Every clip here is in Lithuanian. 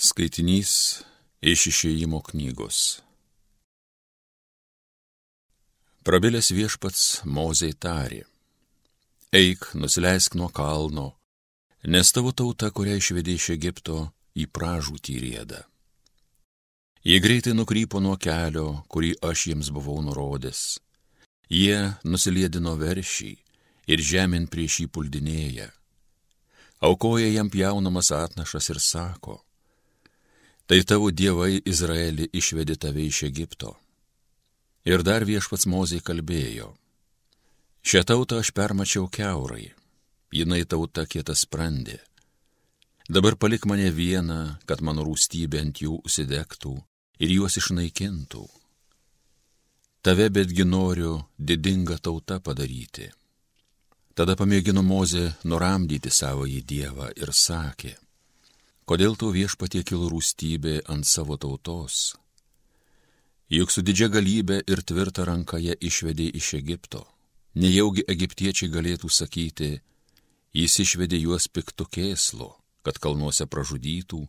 Skaitinys iš išėjimo knygos. Prabilęs viešpats Mozei tarė. Eik, nusileisk nuo kalno, nes tavo tauta, kurią išvedė iš Egipto, į pražūtį rėda. Jie greitai nukrypo nuo kelio, kurį aš jiems buvau nurodęs. Jie nusiliedino veršį ir žemин prieš jį puldinėja. Aukoja jam jaunamas atnašas ir sako, Tai tavo dievai Izraelį išvedė tave iš Egipto. Ir dar viešpats Mozai kalbėjo. Šią tautą aš permačiau keurai, jinai tauta kietas sprendė. Dabar palik mane vieną, kad mano rūstybė ant jų užsidegtų ir juos išnaikintų. Tave betgi noriu didingą tautą padaryti. Tada pamėgino Mozė nuramdyti savo į Dievą ir sakė, Kodėl tau viešpatie kilo rūstybė ant savo tautos? Juk su didžia galybė ir tvirta ranka jie išvedė iš Egipto. Nejaugi egiptiečiai galėtų sakyti, jis išvedė juos piktų kėslo, kad kalnuose pražudytų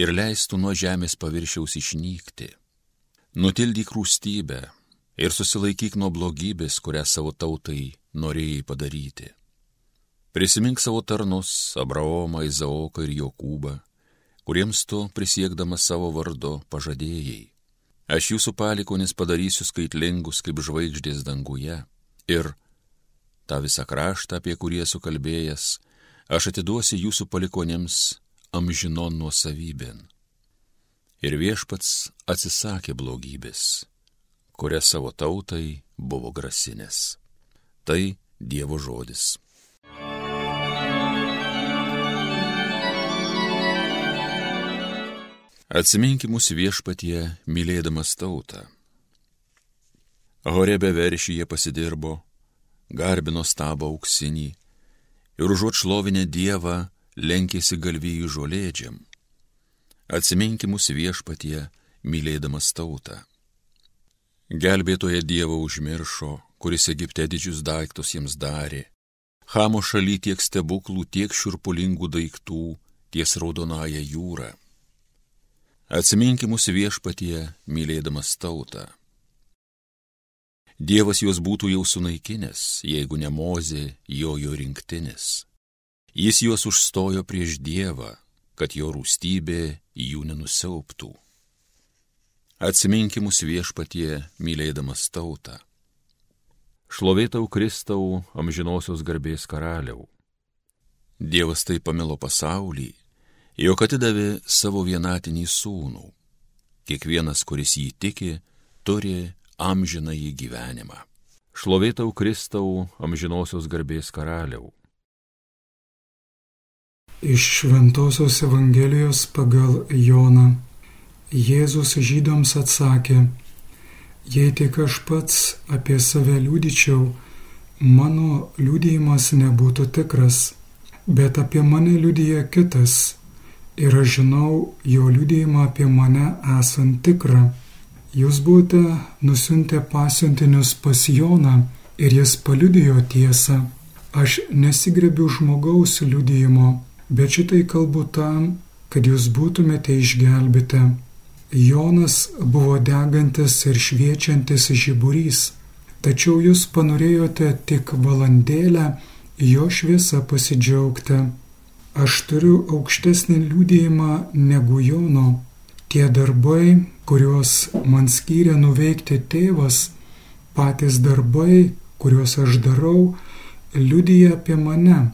ir leistų nuo žemės paviršiaus išnykti. Nutildyk rūstybę ir susilaikyk nuo blogybės, kurią savo tautai norėjai padaryti. Prisimink savo tarnus Abraomą, Izaoką ir Jokūbą kuriems tu prisiekdamas savo vardu pažadėjai. Aš jūsų palikonis padarysiu skaitlingus kaip žvaigždės danguje ir tą visą kraštą, apie kurį esu kalbėjęs, aš atiduosiu jūsų palikonėms amžinon nuosavybėn. Ir viešpats atsisakė blogybės, kurią savo tautai buvo grasinės. Tai Dievo žodis. Atsiminkimus viešpatie, mylėdamas tautą. Horebe veršyje pasidirbo, garbino stabą auksinį ir užuot šlovinę Dievą lenkėsi galvijų žolėdžiam. Atsiminkimus viešpatie, mylėdamas tautą. Gelbėtoje Dievo užmiršo, kuris Egipte didžius daiktus jiems darė. Hamo šaly tiek stebuklų, tiek širpulingų daiktų ties raudonąją jūrą Atsiminki mūsų viešpatie, mylėdamas tautą. Dievas juos būtų jau sunaikinęs, jeigu ne mozė jo jo rinktinis. Jis juos užstojo prieš Dievą, kad jo rūstybė jų nenusiauptų. Atsiminki mūsų viešpatie, mylėdamas tautą. Šlovėtau Kristau, amžinosios garbės karaliau. Dievas taip pamilo pasaulį, jog atidavė savo vienatinį sūnų. Kiekvienas, kuris jį tiki, turi amžiną į gyvenimą. Šlovėtau Kristau, amžinosios garbės karaliau. Iš Šventojios Evangelijos pagal Joną Jėzus žydams atsakė, jei tik aš pats apie save liūdyčiau, mano liūdėjimas nebūtų tikras, bet apie mane liūdėja kitas ir aš žinau jo liūdėjimą apie mane esant tikrą. Jūs būte nusiuntę pasiuntinius pas Joną ir jis paliudijo tiesą. Aš nesigrebiu žmogaus liūdėjimo, bet šitai kalbu tam, kad jūs būtumėte išgelbėti. Jonas buvo degantis ir šviečiantis žiburys, tačiau jūs panorėjote tik valandėlę jo šviesa pasidžiaugti. Aš turiu aukštesnį liūdėjimą negu Jono. Tie darbai, kuriuos man skyrė nuveikti tėvas, patys darbai, kuriuos aš darau, liudyja apie mane,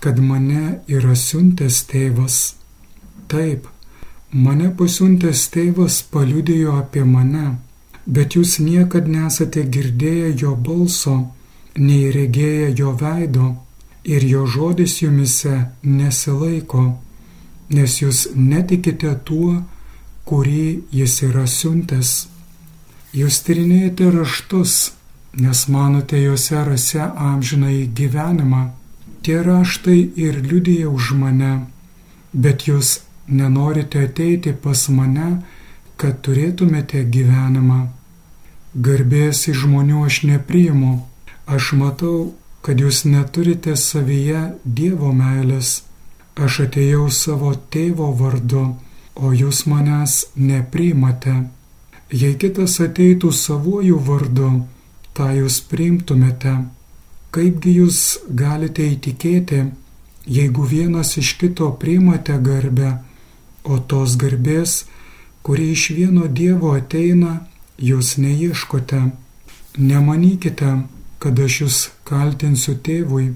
kad mane yra siuntęs tėvas. Taip, mane pasiuntęs tėvas paliudėjo apie mane, bet jūs niekad nesate girdėję jo balso, nei regėję jo veido ir jo žodis jumise nesilaiko, nes jūs netikite tuo, kurį jis yra siuntęs. Jūs tyrinėjate raštus, nes manote juose rase amžinai gyvenimą. Tie raštai ir liudija už mane, bet jūs nenorite ateiti pas mane, kad turėtumėte gyvenimą. Garbės iš žmonių aš nepriimu, aš matau, kad jūs neturite savyje Dievo meilės. Aš atėjau savo tėvo vardu o jūs manęs nepriimate. Jei kitas ateitų savuoju vardu, tą jūs priimtumėte. Kaipgi jūs galite įtikėti, jeigu vienas iš kito priimate garbę, o tos garbės, kurie iš vieno Dievo ateina, jūs neieškote. Nemanykite, kad aš jūs kaltinsiu tėvui.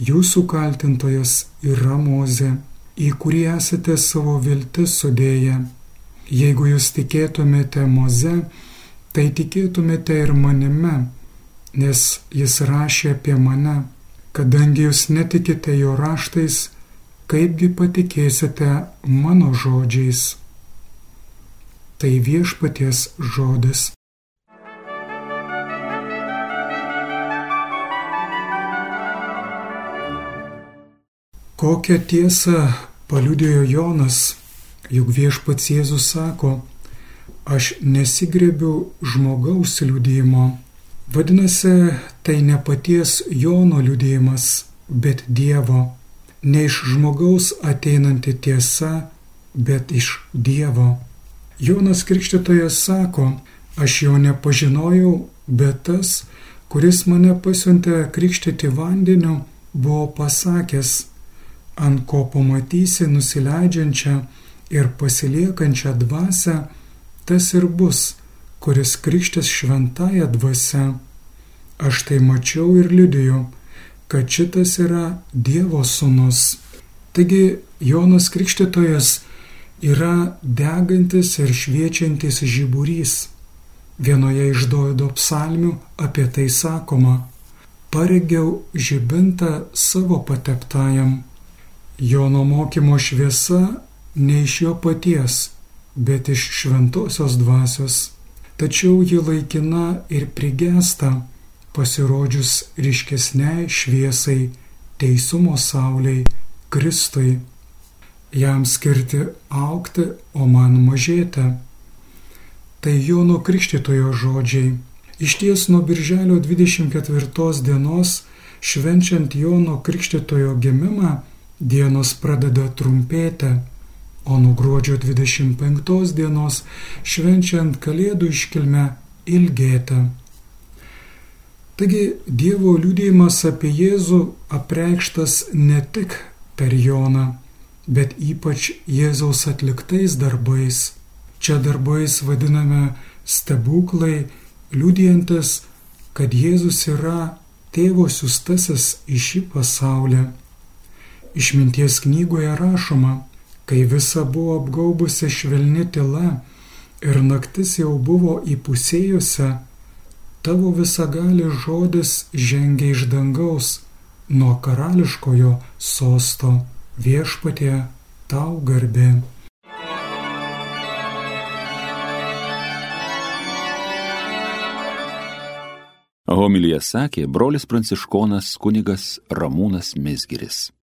Jūsų kaltintojas yra Mozė, į kurį esate savo viltis sudėję. Jeigu jūs tikėtumėte Moze, tai tikėtumėte ir manime, nes jis rašė apie mane. Kadangi jūs netikite jo raštais, kaipgi patikėsite mano žodžiais? Tai viešpaties žodis. Kokią tiesą paliudėjo Jonas, juk viešpats Jėzus sako, aš nesigrebiu žmogaus liudėjimo. Vadinasi, tai ne paties Jono liudėjimas, bet Dievo. Ne iš žmogaus ateinanti tiesa, bet iš Dievo. Jonas Krikštytojas sako, aš jo nepažinojau, bet tas, kuris mane pasiuntė krikštyti vandeniu, buvo pasakęs, ant ko pamatysi nusileidžiančią ir pasiliekančią dvasę, tas ir bus, kuris krikštis šventąją dvasę. Aš tai mačiau ir liudiju, kad šitas yra Dievo sūnus. Taigi Jonas Krikštytojas yra degantis ir šviečiantis žiburys. Vienoje iš Doido psalmių apie tai sakoma - paregiau žibintą savo pateptajam. Jono mokymo šviesa ne iš jo paties, bet iš šventosios dvasios, tačiau ji laikina ir prigesta, pasirodžius ryškesniai šviesai, teisumo sauliai, Kristui. Jam skirti aukti, o man mažėti. Tai Jono Krikštitojo žodžiai. Iš ties nuo birželio 24 dienos, švenčiant Jono Krikštitojo gimimą, dienos pradeda trumpėti, o nuo gruodžio 25 dienos švenčiant Kalėdų iškilmę ilgėti. Taigi Dievo liūdėjimas apie Jėzų apreikštas ne tik per Joną, bet ypač Jėzaus atliktais darbais. Čia darbais vadiname stebuklai, liūdėjantis, kad Jėzus yra tėvo siustasis į šį pasaulį. Išminties knygoje rašoma, kai visa buvo apgaubusi švelni tyla ir naktis jau buvo įpusėjusi, tavo visagali žodis žengia iš dangaus nuo karališkojo sosto viešpatie tau garbė. Homilyje sakė brolis pranciškonas kunigas Ramūnas Mesgiris.